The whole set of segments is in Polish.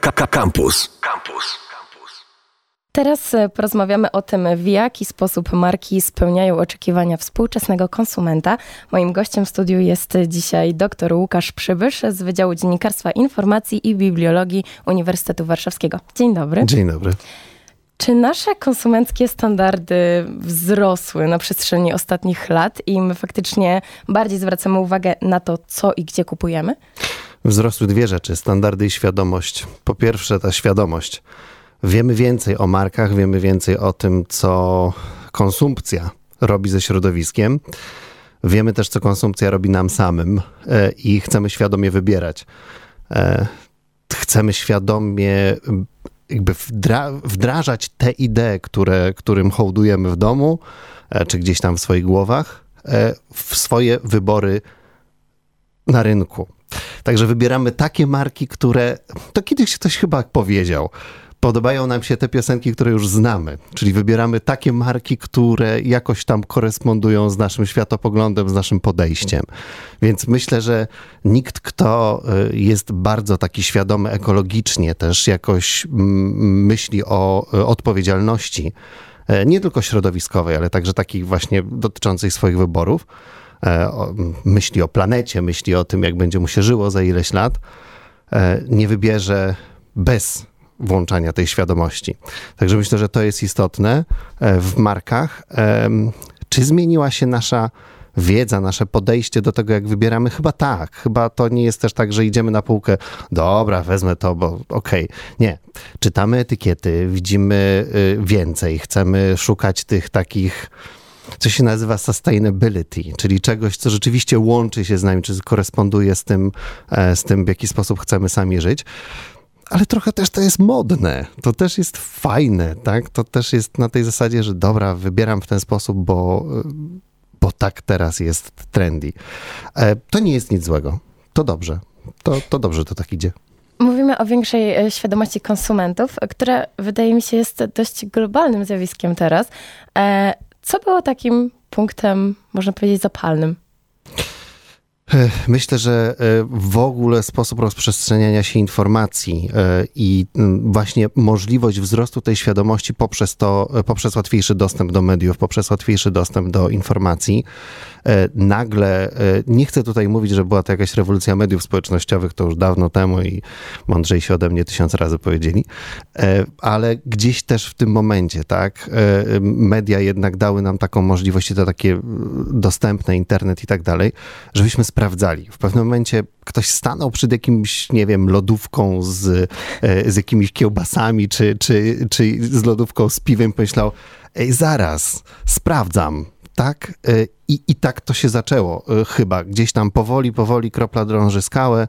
Campus. Campus. Teraz e, porozmawiamy o tym, w jaki sposób marki spełniają oczekiwania współczesnego konsumenta. Moim gościem w studiu jest dzisiaj dr Łukasz Przybysz z Wydziału Dziennikarstwa Informacji i Bibliologii Uniwersytetu Warszawskiego. Dzień dobry. Dzień dobry. Czy nasze konsumenckie standardy wzrosły na przestrzeni ostatnich lat i my faktycznie bardziej zwracamy uwagę na to, co i gdzie kupujemy? Wzrosły dwie rzeczy: standardy i świadomość. Po pierwsze, ta świadomość. Wiemy więcej o markach, wiemy więcej o tym, co konsumpcja robi ze środowiskiem. Wiemy też, co konsumpcja robi nam samym e, i chcemy świadomie wybierać. E, chcemy świadomie jakby wdra wdrażać te idee, które, którym hołdujemy w domu, e, czy gdzieś tam w swoich głowach, w swoje wybory na rynku. Także wybieramy takie marki, które to kiedyś ktoś chyba powiedział podobają nam się te piosenki, które już znamy, czyli wybieramy takie marki, które jakoś tam korespondują z naszym światopoglądem, z naszym podejściem. Więc myślę, że nikt, kto y, jest bardzo taki świadomy ekologicznie, też jakoś myśli o y, odpowiedzialności, y, nie tylko środowiskowej, ale także takiej właśnie dotyczącej swoich wyborów, myśli o planecie, myśli o tym, jak będzie mu się żyło za ileś lat, nie wybierze bez włączania tej świadomości. Także myślę, że to jest istotne e, w markach. Czy zmieniła się nasza wiedza, nasze podejście do tego, jak wybieramy? Chyba tak. Chyba to nie jest też tak, że idziemy na półkę, dobra, wezmę to, bo okej. Okay. Nie. Czytamy etykiety, widzimy y, więcej, chcemy szukać tych takich co się nazywa sustainability, czyli czegoś, co rzeczywiście łączy się z nami, czy koresponduje z tym, e, z tym w jaki sposób chcemy sami żyć ale trochę też to jest modne. To też jest fajne, tak? To też jest na tej zasadzie, że dobra, wybieram w ten sposób, bo, bo tak teraz jest trendy. E, to nie jest nic złego. To dobrze. To, to dobrze to tak idzie. Mówimy o większej e, świadomości konsumentów, która wydaje mi się jest dość globalnym zjawiskiem teraz. Co było takim punktem, można powiedzieć, zapalnym? Myślę, że e, w ogóle sposób rozprzestrzeniania się informacji e, i właśnie możliwość wzrostu tej świadomości poprzez to, e, poprzez łatwiejszy dostęp do mediów, poprzez łatwiejszy dostęp do informacji, nagle, nie chcę tutaj mówić, że była to jakaś rewolucja mediów społecznościowych, to już dawno temu i mądrzejsi ode mnie tysiąc razy powiedzieli, ale gdzieś też w tym momencie, tak, media jednak dały nam taką możliwość i to takie dostępne, internet i tak dalej, żebyśmy sprawdzali. W pewnym momencie ktoś stanął przed jakimś, nie wiem, lodówką z, e, z jakimiś kiełbasami, czy, czy, czy z lodówką z piwem, pomyślał, ej, zaraz, sprawdzam, tak? E, I, I tak to się zaczęło e, chyba. Gdzieś tam powoli, powoli kropla drąży skałę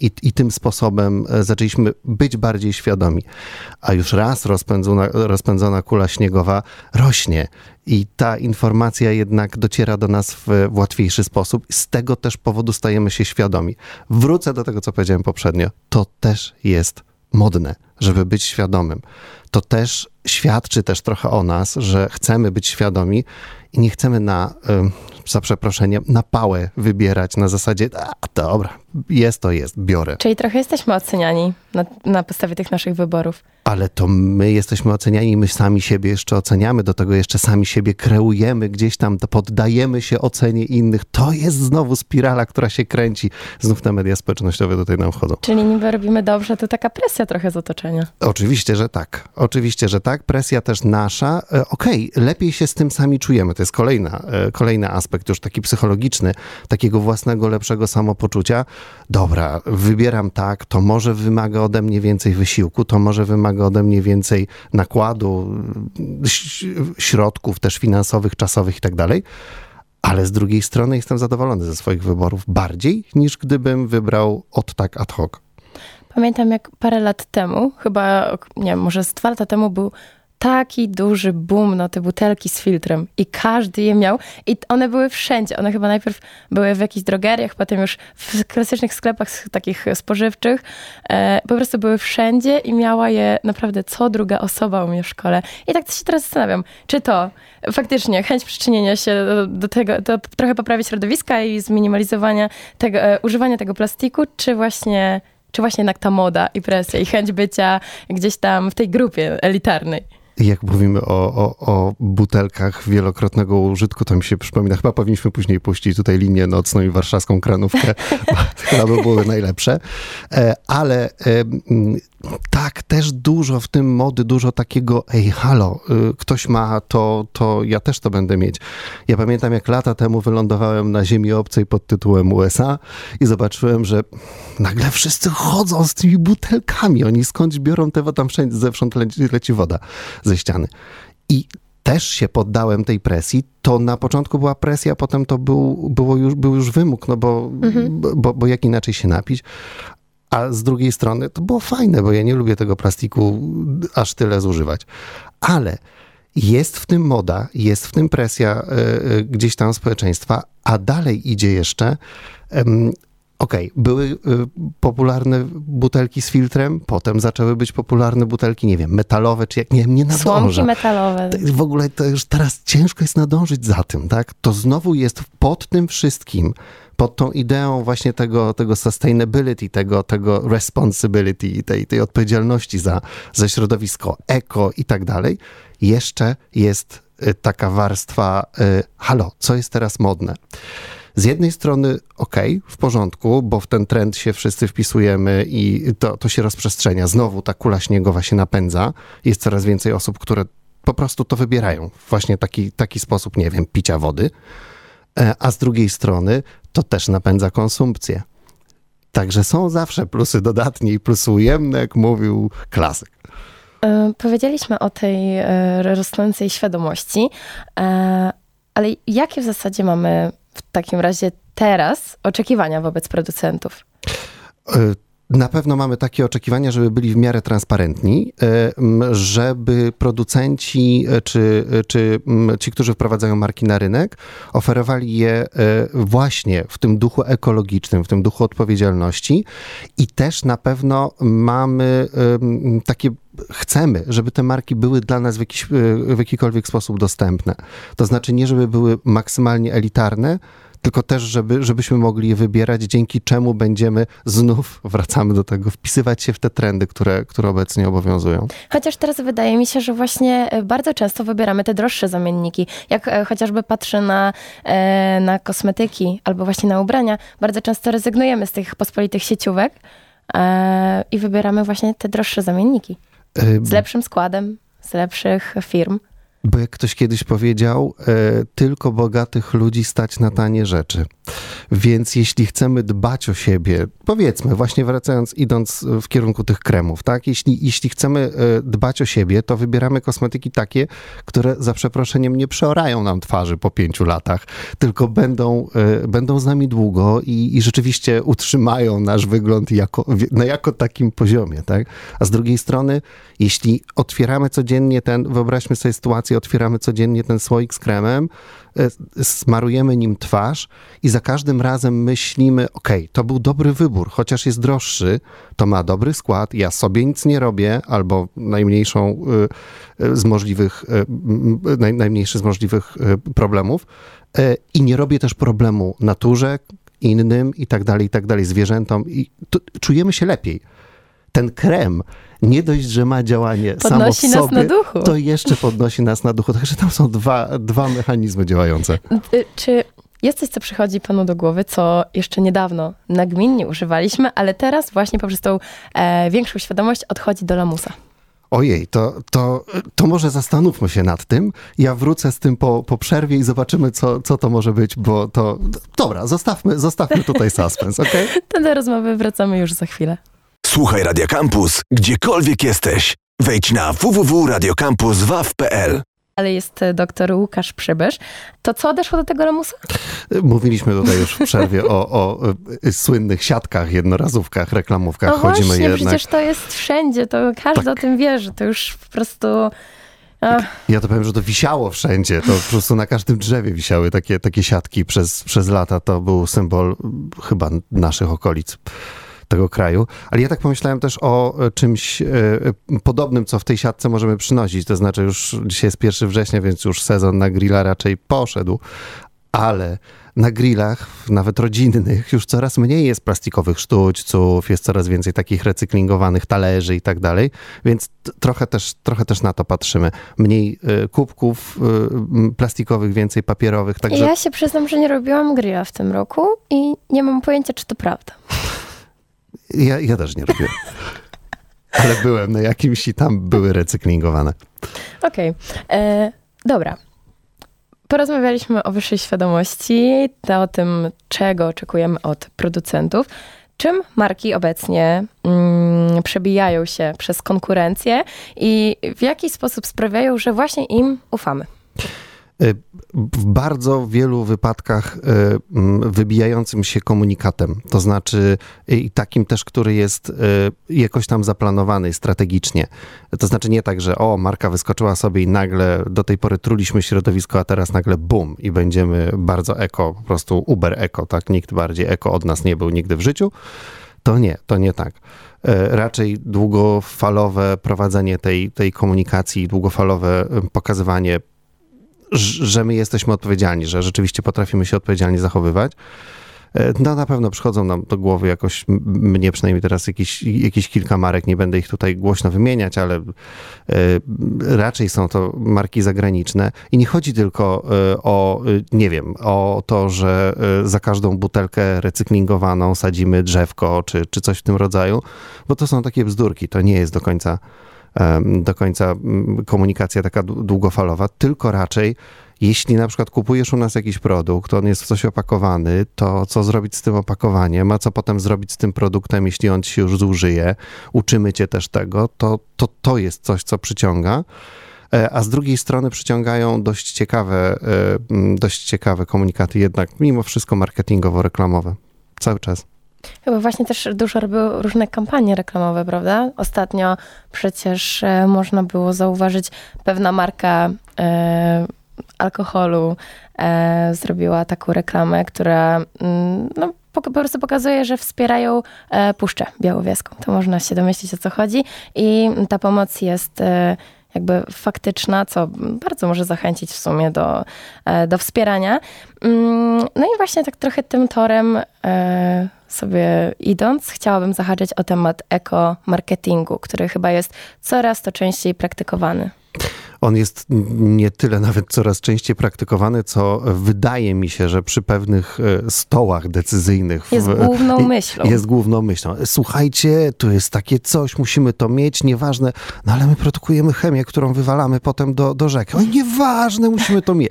i, i tym sposobem zaczęliśmy być bardziej świadomi. A już raz rozpędzona, rozpędzona kula śniegowa rośnie i ta informacja jednak dociera do nas w, w łatwiejszy sposób. Z tego też powodu stajemy się świadomi. Wrócę do tego, co powiedziałem poprzednio. To też jest modne, żeby być świadomym. To też świadczy też trochę o nas, że chcemy być świadomi i nie chcemy na, za przeproszeniem, na pałę wybierać na zasadzie, a dobra, jest to jest, biorę. Czyli trochę jesteśmy oceniani na, na podstawie tych naszych wyborów ale to my jesteśmy oceniani, my sami siebie jeszcze oceniamy, do tego jeszcze sami siebie kreujemy gdzieś tam, poddajemy się ocenie innych. To jest znowu spirala, która się kręci. Znów te media społecznościowe tutaj nam wchodzą. Czyli niby robimy dobrze, to taka presja trochę z otoczenia. Oczywiście, że tak. Oczywiście, że tak. Presja też nasza. E, okej, okay, lepiej się z tym sami czujemy. To jest kolejna, e, kolejny aspekt już taki psychologiczny, takiego własnego, lepszego samopoczucia. Dobra, wybieram tak, to może wymaga ode mnie więcej wysiłku, to może wymaga ode mnie więcej nakładu, środków też finansowych, czasowych i tak dalej. Ale z drugiej strony jestem zadowolony ze swoich wyborów bardziej niż gdybym wybrał od tak ad hoc. Pamiętam jak parę lat temu, chyba, nie wiem, może z dwa lata temu był taki duży boom na te butelki z filtrem i każdy je miał i one były wszędzie. One chyba najpierw były w jakichś drogeriach, potem już w klasycznych sklepach takich spożywczych. E, po prostu były wszędzie i miała je naprawdę co druga osoba u mnie w szkole. I tak się teraz zastanawiam, czy to faktycznie chęć przyczynienia się do, do tego, to trochę poprawić środowiska i zminimalizowania tego, e, używania tego plastiku, czy właśnie Czy właśnie jednak ta moda i presja i chęć bycia gdzieś tam w tej grupie elitarnej? Jak mówimy o, o, o, butelkach wielokrotnego użytku, to mi się przypomina, chyba powinniśmy później puścić tutaj linię nocną i warszawską kranówkę, chyba by były najlepsze. E, ale tak, też dużo w tym mody, dużo takiego, ej, halo, y, ktoś ma to, to ja też to będę mieć. Ja pamiętam, jak lata temu wylądowałem na ziemi obcej pod tytułem USA i zobaczyłem, że nagle wszyscy chodzą z tymi butelkami. Oni skądś biorą te, tam wszędzie, zewsząd leci, leci woda ze ściany. I też się poddałem tej presji. To na początku była presja, potem to był, było już, był już wymóg, no bo, mhm. bo, bo jak inaczej się napić. A z drugiej strony to było fajne, bo ja nie lubię tego plastiku aż tyle zużywać. Ale jest w tym moda, jest w tym presja y, y, gdzieś tam społeczeństwa, a dalej idzie jeszcze. Okej, okay, były y, popularne butelki z filtrem, potem zaczęły być popularne butelki, nie wiem, metalowe, czy jak, nie wiem, nie nadąża. Słomki metalowe. W ogóle to już teraz ciężko jest nadążyć za tym, tak? To znowu jest pod tym wszystkim pod tą ideą właśnie tego, tego sustainability, tego, tego responsibility, tej, tej odpowiedzialności za, za środowisko, eko i tak dalej, jeszcze jest y, taka warstwa, y, halo, co jest teraz modne? Z jednej strony, ok, w porządku, bo w ten trend się wszyscy wpisujemy i to, to się rozprzestrzenia. Znowu ta kula śniegowa się napędza. Jest coraz więcej osób, które po prostu to wybierają. Właśnie taki, taki sposób, nie wiem, picia wody. E, a z drugiej strony to też napędza konsumpcję. Także są zawsze plusy dodatnie i plusy ujemne, jak mówił klasyk. E, powiedzieliśmy o tej e, rosnącej świadomości, ale jakie w zasadzie mamy w takim razie teraz oczekiwania wobec producentów? Na pewno mamy takie oczekiwania, żeby byli w miarę transparentni, e, żeby producenci e, czy, e, czy ci, którzy wprowadzają marki na rynek, oferowali je właśnie w tym duchu ekologicznym, w tym duchu odpowiedzialności i też na pewno mamy takie chcemy, żeby te marki były dla nas w, jakiś, w jakikolwiek sposób dostępne. To znaczy nie, żeby były maksymalnie elitarne, tylko też, żeby, żebyśmy mogli je wybierać, dzięki czemu będziemy znów, wracamy do tego, wpisywać się w te trendy, które, które obecnie obowiązują. Chociaż teraz wydaje mi się, że właśnie e, bardzo często wybieramy te droższe zamienniki. Jak e, chociażby patrzę na, e, na kosmetyki albo właśnie na ubrania, bardzo często rezygnujemy z tych pospolitych sieciówek i wybieramy właśnie te droższe zamienniki. Z lepszym składem, z lepszych firm. Bo jak ktoś kiedyś powiedział, e, tylko bogatych ludzi stać na tanie rzeczy. Więc jeśli chcemy dbać o siebie, powiedzmy, właśnie wracając, idąc w kierunku tych kremów, tak? Jeśli, jeśli chcemy e, dbać o siebie, to wybieramy kosmetyki takie, które za przeproszeniem nie przeorają nam twarzy po pięciu latach, tylko będą, e, będą z nami długo i, i rzeczywiście utrzymają nasz wygląd jako, na jako takim poziomie, tak? A z drugiej strony, jeśli otwieramy codziennie ten, wyobraźmy sobie sytuację, otwieramy codziennie ten słoik z kremem, e, smarujemy nim twarz i za każdym razem myślimy, ok, to był dobry wybór, chociaż jest droższy, to ma dobry skład, ja sobie nic nie robię, albo najmniejszą e, e, z możliwych, naj, najmniejszy z możliwych problemów i nie robię też problemu naturze, innym i tak dalej, i tak dalej, zwierzętom i czujemy się lepiej. Ten krem nie dość, że ma działanie podnosi samo w sobie, nas na duchu. to jeszcze podnosi nas na duchu. Także tam są dwa, dwa mechanizmy działające. Y, czy jest coś, co przychodzi panu do głowy, co jeszcze niedawno nagminnie używaliśmy, ale teraz właśnie poprzez tą e, większą świadomość odchodzi do lamusa? Ojej, to, to, to może zastanówmy się nad tym. Ja wrócę z tym po, po przerwie i zobaczymy, co, co to może być, bo to... Dobra, zostawmy, zostawmy tutaj suspens, ok? To do rozmowy wracamy już za chwilę. Słuchaj Radio Campus, gdziekolwiek jesteś. Wejdź na www.radiocampus.waw.pl ale jest e, doktor Łukasz Przybysz. To co odeszło do tego lamusa? Mówiliśmy tutaj już w przerwie o, o e, słynnych siatkach, jednorazówkach, reklamówkach. No Chodzimy właśnie, jednak... przecież to jest wszędzie, to każdy tak. o tym wie, że to już po prostu... Ja to powiem, że to wisiało wszędzie. To po prostu na każdym drzewie wisiały takie, takie siatki przez, przez lata. To był symbol chyba naszych okolic tego kraju. Ale ja tak pomyślałem też o e, czymś e, podobnym, co w tej siatce możemy przynosić. To znaczy już dzisiaj jest 1 września, więc już sezon na grilla raczej poszedł. ale na grillach, nawet rodzinnych, już coraz mniej jest plastikowych sztućców, jest coraz więcej takich recyklingowanych talerzy i tak dalej, więc trochę też, trochę też na to patrzymy. Mniej y, kubków y, plastikowych, więcej papierowych. Także... Ja się przyznam, że nie robiłam grilla w tym roku i nie mam pojęcia, czy to prawda. Ja, ja też nie robiłem. Ale byłem na jakimś i tam były recyklingowane. Okej. Okay. E, dobra. Porozmawialiśmy o wyższej świadomości, o tym, czego oczekujemy od producentów. Czym marki obecnie mm, przebijają się przez konkurencję i w jaki sposób sprawiają, że właśnie im ufamy? Y, w bardzo wielu wypadkach y, wybijającym się komunikatem, to znaczy y, i takim też, który jest jakoś tam zaplanowany strategicznie. To znaczy nie tak, że o, marka wyskoczyła sobie i nagle do tej pory truliśmy środowisko, a teraz nagle bum i będziemy bardzo eko, po prostu uber eko, tak? Nikt bardziej eko od nas nie był nigdy w życiu. To nie, to nie tak raczej długofalowe prowadzenie tej, tej komunikacji, długofalowe pokazywanie że my jesteśmy odpowiedzialni, że rzeczywiście potrafimy się odpowiedzialnie zachowywać. E, no na pewno przychodzą nam do głowy jakoś, mnie przynajmniej teraz jakieś, jakieś kilka marek, nie będę ich tutaj głośno wymieniać, ale e, raczej są to marki zagraniczne i nie chodzi tylko e, o, nie wiem, o to, że za każdą butelkę recyklingowaną sadzimy drzewko czy, czy coś w tym rodzaju, bo to są takie bzdurki, to nie jest do końca do końca komunikacja taka długofalowa, tylko raczej jeśli na przykład kupujesz u nas jakiś produkt, on jest w coś opakowany, to co zrobić z tym opakowaniem, a co potem zrobić z tym produktem, jeśli on się już zużyje, uczymy cię też tego, to to, to jest coś, co przyciąga. E, a z drugiej strony przyciągają dość ciekawe, e, dość ciekawe komunikaty, jednak mimo wszystko marketingowo-reklamowe. Cały czas. Chyba właśnie też dużo robiły różne kampanie reklamowe, prawda? Ostatnio przecież e, można było zauważyć pewna marka e, alkoholu e, zrobiła taką reklamę, która mm, no, po, po, prostu pokazuje, że wspierają e, Puszczę Białowieską. To można się domyślić o co chodzi i ta pomoc jest e, jakby faktyczna, co bardzo może zachęcić w sumie do, e, do wspierania. Mm, no i właśnie tak trochę tym torem sobie idąc, chciałabym zahaczyć o temat eko-marketingu, który chyba jest coraz to częściej praktykowany. On jest nie tyle nawet coraz częściej praktykowany, co wydaje mi się, że przy pewnych e, stołach decyzyjnych. Jest w, główną myślą. Jest główną myślą. Słuchajcie, tu jest takie coś, musimy to mieć, nieważne, no ale my produkujemy chemię, którą wywalamy potem do, do rzeki. Oj, nieważne, musimy to mieć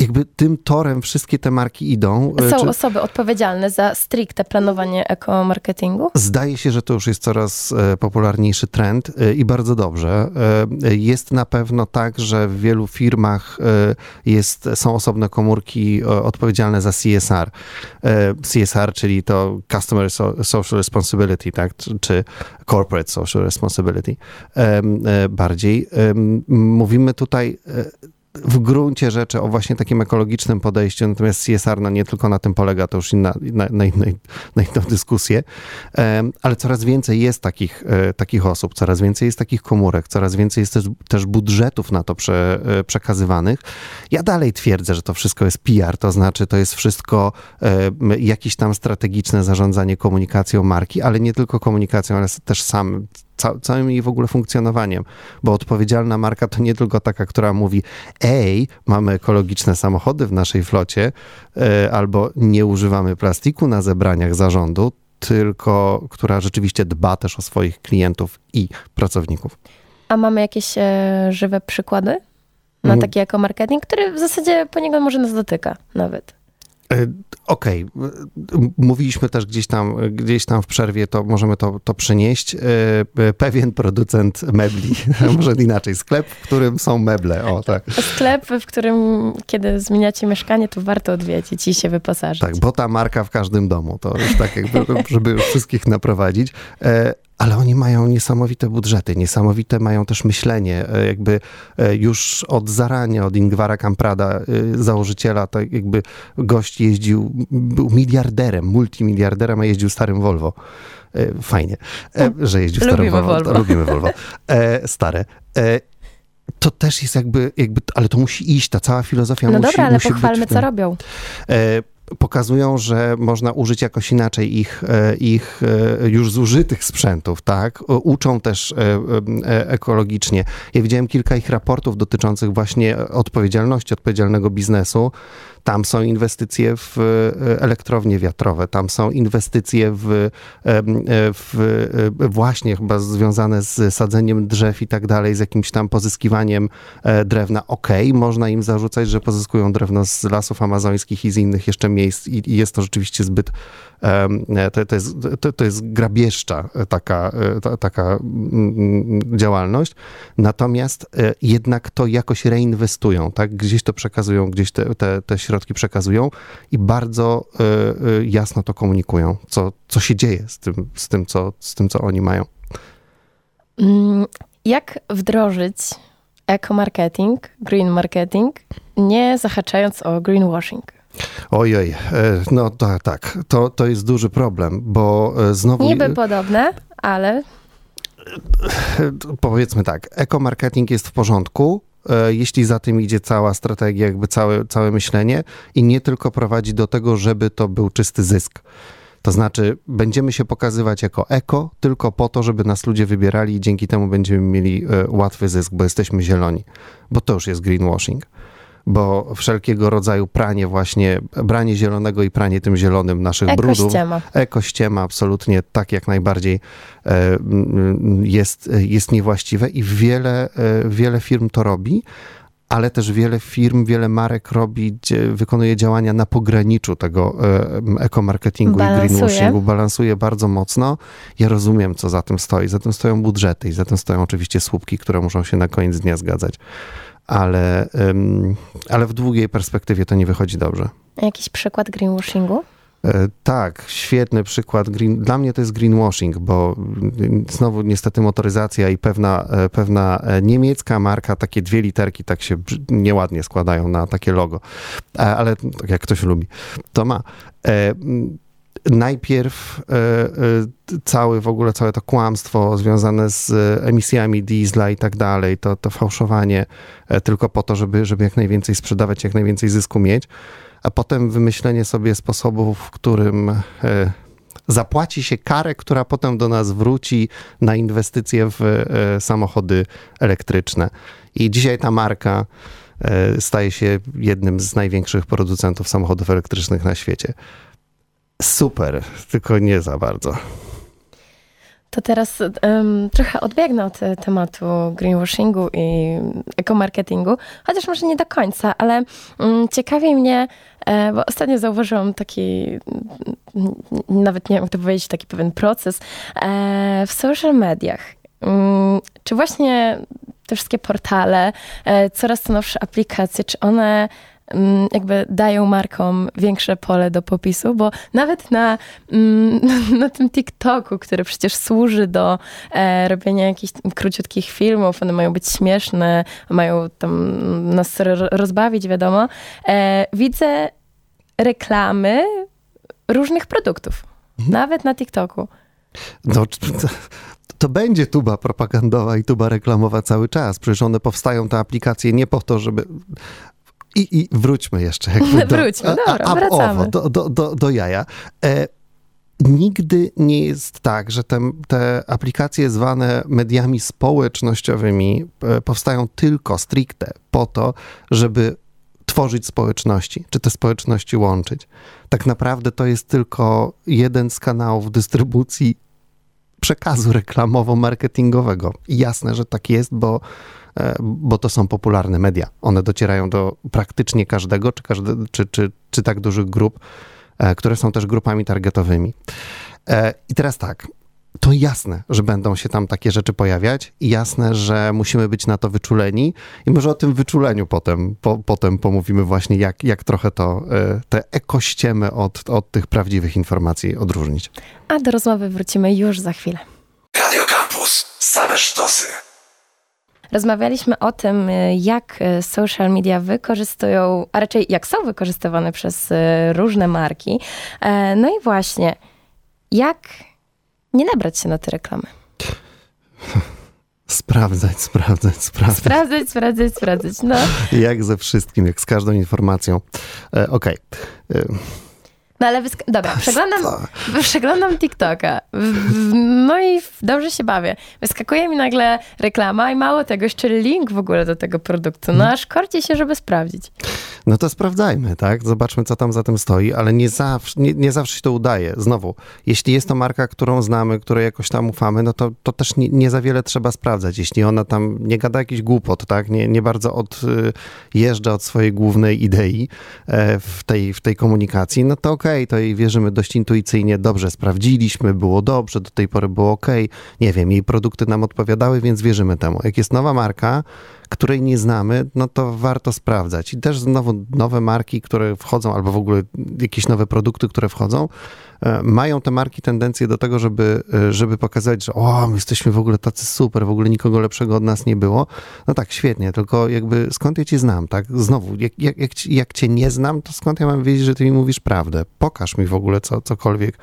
jakby tym torem wszystkie te marki idą. E, Są czy... osoby odpowiedzialne za stricte planowanie ekomarketingu? Zdaje się, że to już jest coraz e, popularniejszy trend e, i bardzo dobrze. Jest na pewno tak, że w wielu firmach jest, są osobne komórki odpowiedzialne za CSR. CSR, czyli to Customer Social Responsibility, tak? czy Corporate Social Responsibility bardziej. Mówimy tutaj w gruncie rzeczy o właśnie takim ekologicznym podejściu, natomiast CSR no nie tylko na tym polega, to już inna, na, na, innej, na inną dyskusję, ale coraz więcej jest takich, e, takich osób, coraz więcej jest takich komórek, coraz więcej jest też, też budżetów na to prze, e, przekazywanych. Ja dalej twierdzę, że to wszystko jest PR, to znaczy to jest wszystko jakieś tam strategiczne zarządzanie komunikacją marki, ale nie tylko komunikacją, ale też sam całym jej w ogóle funkcjonowaniem, bo odpowiedzialna marka to nie tylko taka, która mówi ej, mamy ekologiczne samochody w naszej flocie, e, albo nie używamy plastiku na zebraniach zarządu, tylko która rzeczywiście dba też o swoich klientów i pracowników. A mamy jakieś e, żywe przykłady na mhm. taki jako marketing, który w zasadzie po niego może nas dotyka nawet? E, okej, okay. mówiliśmy też gdzieś tam, gdzieś tam w przerwie, to możemy to, to przenieść. E, pewien producent mebli, może inaczej, sklep, w którym są meble. O, tak. Sklep, w którym kiedy zmieniacie mieszkanie, to warto odwiedzić i się wyposażyć. Tak, bo ta marka w każdym domu, to już tak jakby, żeby wszystkich naprowadzić. Ale oni mają niesamowite budżety, niesamowite mają też myślenie. E, jakby e, już od zarania, od Ingwara Kamprada, e, założyciela, tak jakby gość jeździł, był miliarderem, multimiliarderem, a jeździł starym Volvo. Fajnie, że jeździł starym Lubimy Volvo. Volvo. Lubimy Volvo. Stare to też jest jakby, jakby, ale to musi iść, ta cała filozofia No musi dobra, ale musi pochwalmy, co robią. E, pokazują, że można użyć jakoś inaczej ich, e, ich e, już zużytych sprzętów, tak? U- Uczą też e, e, ekologicznie. Ja widziałem kilka ich raportów dotyczących właśnie odpowiedzialności, odpowiedzialnego biznesu. Tam są inwestycje w e, elektrownie wiatrowe, tam są inwestycje w, em, e, w e, właśnie chyba związane z sadzeniem drzew i tak dalej, z jakimś tam pozyskiwaniem e, drewna. Okej, można im zarzucać, że pozyskują drewno z lasów amazońskich i z innych jeszcze miejsc i, i jest to rzeczywiście zbyt, e, to, to, jest, to, to jest grabieżcza e, taka, e, ta, taka działalność. Natomiast e, jednak to jakoś reinwestują, tak? Gdzieś to przekazują, gdzieś te, te, te środki przekazują i bardzo e, e, jasno to komunikują, co, co się dzieje z tym, z, tym, co, z tym, co oni mają. Mm, Jak wdrożyć eco-marketing, green marketing, nie zahaczając o greenwashing? Ojej, e, no to, tak, to, to jest duży problem, bo znowu... Niby podobne, ale powiedzmy tak, ekomarketing jest w porządku, jeśli za tym idzie cała strategia, jakby całe, całe myślenie i nie tylko prowadzi do tego, żeby to był czysty zysk. To znaczy, będziemy się pokazywać jako eko tylko po to, żeby nas ludzie wybierali i dzięki temu będziemy mieli e, łatwy zysk, bo jesteśmy zieloni. Bo to już jest greenwashing. Bo wszelkiego rodzaju pranie właśnie, branie zielonego i pranie tym zielonym naszych brudów, ekościema. ekościema absolutnie tak jak najbardziej e, jest, jest niewłaściwe i wiele, e, wiele firm to robi, ale też wiele firm, wiele marek robi, wykonuje działania na pograniczu tego e, ekomarketingu i greenwashingu, balansuje bardzo mocno. Ja rozumiem, co za tym stoi. Za tym stoją budżety i za tym stoją oczywiście słupki, które muszą się na koniec dnia zgadzać. Ale, ale w długiej perspektywie to nie wychodzi dobrze. Jakiś przykład greenwashingu? E, Tak, świetny przykład. Green, dla mnie to jest greenwashing, bo znowu niestety motoryzacja i pewna, e, pewna e, niemiecka marka, takie dwie literki tak się nieładnie składają na takie logo, ale tak jak ktoś lubi, to ma. Najpierw e, e, cały w ogóle całe to kłamstwo związane z e, emisjami diesla i tak dalej, to, to fałszowanie tylko po to, żeby, żeby jak najwięcej sprzedawać, jak najwięcej zysku mieć a potem wymyślenie sobie sposobu, w którym zapłaci się karę, która potem do nas wróci na inwestycje w samochody elektryczne. I dzisiaj ta marka staje się jednym z największych producentów samochodów elektrycznych na świecie. Super, tylko nie za bardzo. To teraz em, trochę odbiegnę od e, tematu greenwashingu i ekomarketingu, chociaż może nie do końca, ale mm, ciekawi mnie, e, bo ostatnio zauważyłam taki, mm, nawet nie wiem jak to powiedzieć, taki pewien proces e, w social mediach. Mm, Czy właśnie te wszystkie portale, e, coraz to nowsze aplikacje, czy one jakby dają markom większe pole do popisu, bo nawet na, mm, na tym TikToku, który przecież służy do e, robienia jakichś króciutkich filmów, one mają być śmieszne, mają tam nas ro- rozbawić, wiadomo, e, widzę reklamy różnych produktów. Nawet na TikToku. No, to, to będzie tuba propagandowa i tuba reklamowa cały czas. Przecież one powstają, te aplikacje, nie po to, żeby... I, i wróćmy jeszcze. Jakby do, Wróćmy, dobra, a, a, wracamy. Owo, do, do, do, do jaja. E, nigdy nie jest tak, że te, te aplikacje zwane mediami społecznościowymi e, powstają tylko stricte po to, żeby tworzyć społeczności, czy te społeczności łączyć. Tak naprawdę to jest tylko jeden z kanałów dystrybucji przekazu reklamowo-marketingowego. I jasne, że tak jest, bo, bo to są popularne media. One docierają do praktycznie każdego, czy, każde, czy, czy, czy tak dużych grup, e, które są też grupami targetowymi. E, I teraz tak. To jasne, że będą się tam takie rzeczy pojawiać i jasne, że musimy być na to wyczuleni i może o tym wyczuleniu potem, po, potem pomówimy właśnie, jak, jak trochę to, e, te ekościemy od, od tych prawdziwych informacji odróżnić. A do rozmowy wrócimy już za chwilę. Radio Campus. Same sztosy. Rozmawialiśmy o tym, y, jak y, social media wykorzystują, a raczej jak są wykorzystywane przez y, różne marki. E, No i właśnie, jak nie nabrać się na te reklamy? Sprawdzać, sprawdzać, sprawdzać. Sprawdzać, sprawdzać, sprawdzać. No. Jak ze wszystkim, jak z każdą informacją. E, Okej. E, No ale wysk- dobra, przeglądam, to- przeglądam TikToka. No i dobrze się bawię. Wyskakuje mi nagle reklama i mało tego, jeszcze link w ogóle do tego produktu. No aż korci się, żeby sprawdzić. No to sprawdzajmy, tak? Zobaczmy, co tam za tym stoi, ale nie zawsze, nie, nie zawsze się to udaje. Znowu, jeśli jest to marka, którą znamy, której jakoś tam ufamy, no to, to też nie, nie za wiele trzeba sprawdzać. Jeśli ona tam nie gada jakiś głupot, tak? Nie, nie bardzo odjeżdża od swojej głównej idei e, w tej, w tej komunikacji, no to okej, to jej wierzymy dość intuicyjnie, dobrze sprawdziliśmy, było dobrze, do tej pory było okej, nie wiem, jej produkty nam odpowiadały, więc wierzymy temu. Jak jest nowa marka, której nie znamy, no to warto sprawdzać. I też znowu nowe marki, które wchodzą, albo w ogóle jakieś nowe produkty, które wchodzą, mają te marki tendencję do tego, żeby, e, żeby pokazać, że o, my jesteśmy w ogóle tacy super, w ogóle nikogo lepszego od nas nie było. No tak, świetnie, tylko jakby skąd ja cię znam, tak? Znowu, jak, jak, jak, jak cię nie znam, to skąd ja mam wiedzieć, że ty mi mówisz prawdę? Pokaż mi w ogóle co, cokolwiek,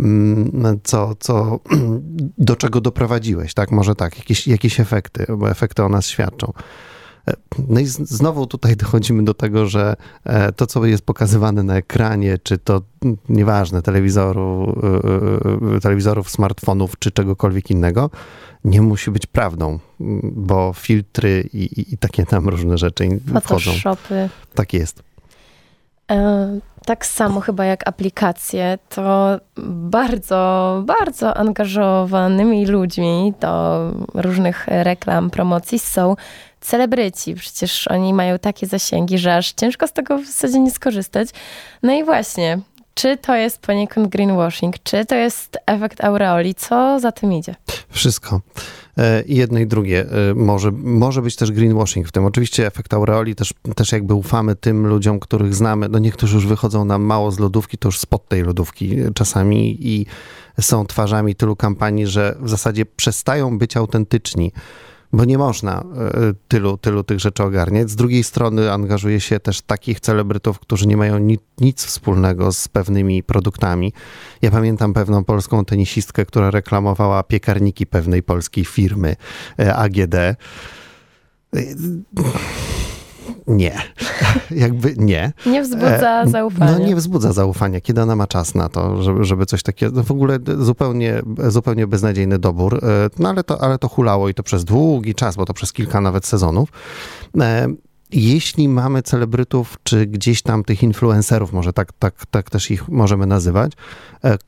mm, co, co, do czego doprowadziłeś, tak? Może tak, jakieś, jakieś efekty, bo efekty o nas świadczą. No i znowu tutaj dochodzimy do tego, że e, to, co jest pokazywane na ekranie, czy to nieważne, telewizoru, e, e, telewizorów, smartfonów, czy czegokolwiek innego, nie musi być prawdą, bo filtry i, i, i takie tam różne rzeczy wchodzą. Photoshopy. Tak jest. E, Tak samo chyba jak aplikacje, to bardzo, bardzo angażowanymi ludźmi do różnych reklam, promocji są celebryci. Przecież oni mają takie zasięgi, że aż ciężko z tego w zasadzie nie skorzystać. No i właśnie, czy to jest poniekąd greenwashing, czy to jest efekt aureoli, co za tym idzie? Wszystko. E, I jedno i drugie. E, Może, może być też greenwashing w tym. Oczywiście efekt aureoli też, też jakby ufamy tym ludziom, których znamy. No niektórzy już wychodzą nam mało z lodówki, to już spod tej lodówki czasami i są twarzami tylu kampanii, że w zasadzie przestają być autentyczni. Bo nie można e, tylu, tylu tych rzeczy ogarniać. Z drugiej strony angażuje się też takich celebrytów, którzy nie mają ni nic wspólnego z pewnymi produktami. Ja pamiętam pewną polską tenisistkę, która reklamowała piekarniki pewnej polskiej firmy e, AGD. Nie, jakby nie. Nie wzbudza E, zaufania. No nie wzbudza zaufania, kiedy ona ma czas na to, żeby, żeby coś takiego, no w ogóle zupełnie, zupełnie beznadziejny dobór, E, no ale to, ale to hulało i to przez długi czas, bo to przez kilka nawet sezonów. E, Jeśli mamy celebrytów, czy gdzieś tam tych influencerów, może tak, tak, tak też ich możemy nazywać,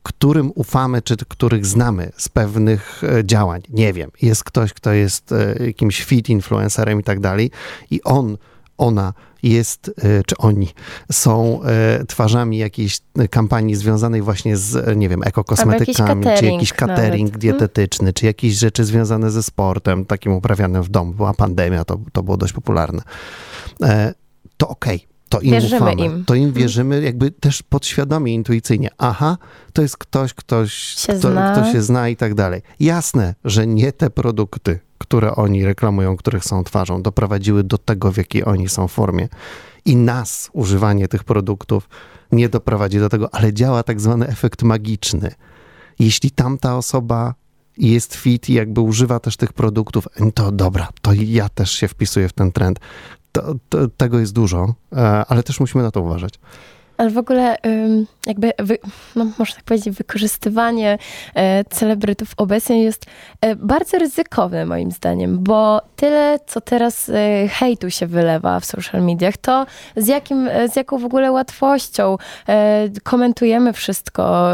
którym ufamy, czy których znamy z pewnych działań, nie wiem, jest ktoś, kto jest jakimś fit influencerem i tak dalej i on ona jest, e, czy oni są e, twarzami jakiejś kampanii związanej właśnie z, e, nie wiem, ekokosmetykami, czy catering jakiś catering nawet. dietetyczny, czy jakieś rzeczy związane ze sportem, takim uprawianym w domu. Była pandemia, to, to było dość popularne. E, To okej. To im Wierzymy ufamy. im. To im wierzymy jakby też podświadomie, intuicyjnie. Aha, to jest ktoś, ktoś, Się kto, zna. kto się zna i tak dalej. Jasne, że nie te produkty, które oni reklamują, których są twarzą, doprowadziły do tego, w jakiej oni są formie. I nas używanie tych produktów nie doprowadzi do tego, ale działa tak zwany efekt magiczny. Jeśli tamta osoba jest fit i jakby używa też tych produktów, to dobra, to ja też się wpisuję w ten trend. To, to, tego jest dużo, e, ale też musimy na to uważać. Ale w ogóle jakby, no można tak powiedzieć, wykorzystywanie e, celebrytów obecnie jest e, bardzo ryzykowne moim zdaniem, bo tyle, co teraz e, hejtu się wylewa w social mediach, to z, jakim, z jaką w ogóle łatwością komentujemy wszystko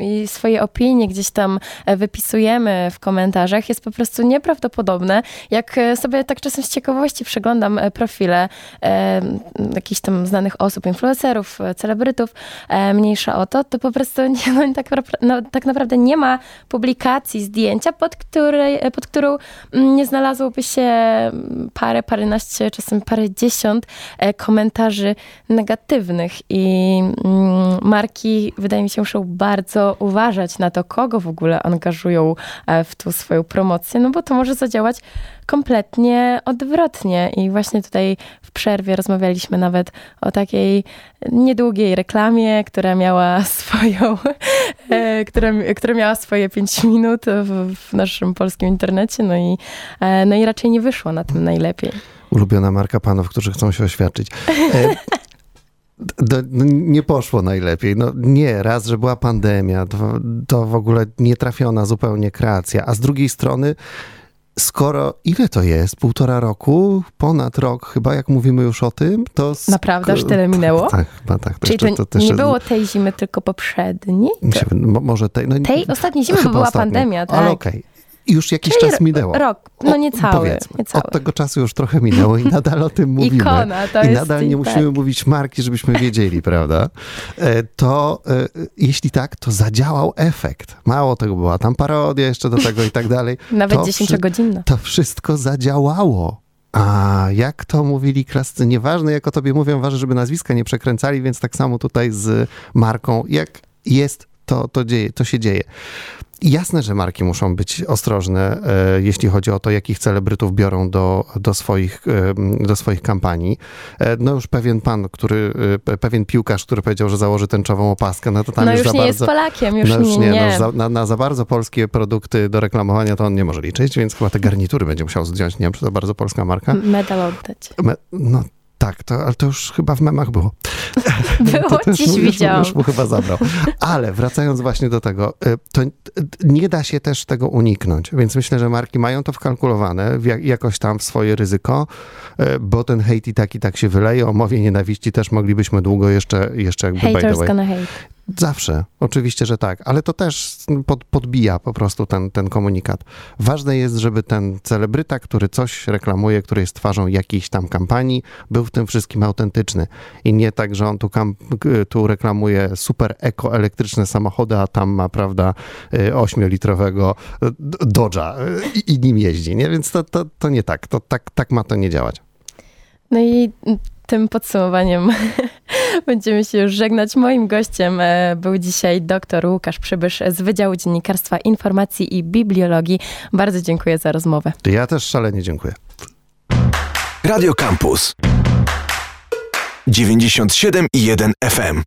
i swoje opinie gdzieś tam wypisujemy w komentarzach jest po prostu nieprawdopodobne. Jak sobie tak czasem z ciekawości przeglądam profile jakichś tam znanych osób, influencerów, e, celebrytów, e, mniejsza o to, to po prostu nie, no, tak, no, tak naprawdę nie ma publikacji, zdjęcia, pod, której, e, pod którą mm, nie znalazłoby się mm, parę, paręnaście, czasem parę dziesiąt e, komentarzy negatywnych. I mm, marki, wydaje mi się, muszą bardzo uważać na to, kogo w ogóle angażują w tą swoją promocję, no bo to może zadziałać kompletnie odwrotnie. I właśnie tutaj w przerwie rozmawialiśmy nawet o takiej niedługiej długiej reklamie, która miała swoją, e, która, która miała swoje 5 minut w, w naszym polskim internecie, no i, e, no i raczej nie wyszło na tym najlepiej. Ulubiona marka panów, którzy chcą się oświadczyć. E, d- d- nie poszło najlepiej. No nie, raz, że była pandemia, to, to w ogóle nietrafiona zupełnie kreacja, a z drugiej strony skoro ile to jest? Półtora roku? Ponad rok chyba, jak mówimy już o tym, to... sk- Naprawdę już tyle minęło? Tak, tak. To Czyli jeszcze- to, to nie było tej zimy, tylko poprzedniej? się mo- może tej... No, Tej ostatniej zimy, bo była ostatniej. pandemia, tak? Ale okej. Już jakiś Czyli czas minęło. Rok, no O, niecały, Powiedzmy, niecały. od tego czasu już trochę minęło i nadal o tym mówimy. Ikona, to I jest nadal nie i musimy tak. mówić marki, żebyśmy wiedzieli, prawda? E, To e, jeśli tak, to zadziałał efekt. Mało tego, była tam parodia jeszcze do tego i tak dalej. Nawet to 10-godzinna. To wszystko zadziałało. A jak to mówili klascy, nieważne jak o tobie mówią, ważne, żeby nazwiska nie przekręcali, więc tak samo tutaj z marką, jak jest, to, to, dzieje, to się dzieje. Jasne, że marki muszą być ostrożne, e, jeśli chodzi o to, jakich celebrytów biorą do, do, swoich, e, do swoich kampanii. E, no już pewien pan, który, e, pewien piłkarz, który powiedział, że założy tęczową opaskę, no to tam No już już za nie bardzo... jest Polakiem, już, no już nie, nie. No, za, na, na za bardzo polskie produkty do reklamowania to on nie może liczyć, więc chyba te garnitury będzie musiał zdjąć. Nie wiem, czy to bardzo polska marka. Medal oddać. Me, no tak, to, ale to już chyba w memach było. Było, to, dziś mu- już, widziałam. już mu chyba zabrał. Ale wracając właśnie do tego, y, to nie da się też tego uniknąć, więc myślę, że marki mają to wkalkulowane jakoś tam w swoje ryzyko, y, bo ten hejt i tak i tak się wyleje. O mowie nienawiści też moglibyśmy długo jeszcze, jeszcze jakby by the Haters way. gonna hate. Zawsze, oczywiście, że tak, ale to też pod, podbija po prostu ten, ten komunikat. Ważne jest, żeby ten celebryta, który coś reklamuje, który jest twarzą jakiejś tam kampanii, był w tym wszystkim autentyczny. I nie tak, że on tu, kam, tu reklamuje super ekoelektryczne samochody, a tam ma, prawda, y, ośmiolitrowego d- Dodge'a y, i, i nim jeździ, nie? Więc to, to, to nie tak, to tak, tak ma to nie działać. No i tym podsumowaniem będziemy się już żegnać. Moim gościem e, był dzisiaj dr Łukasz Przybysz z Wydziału Dziennikarstwa Informacji i Bibliologii. Bardzo dziękuję za rozmowę. Ja też szalenie dziękuję. Radio Campus 97,1 FM.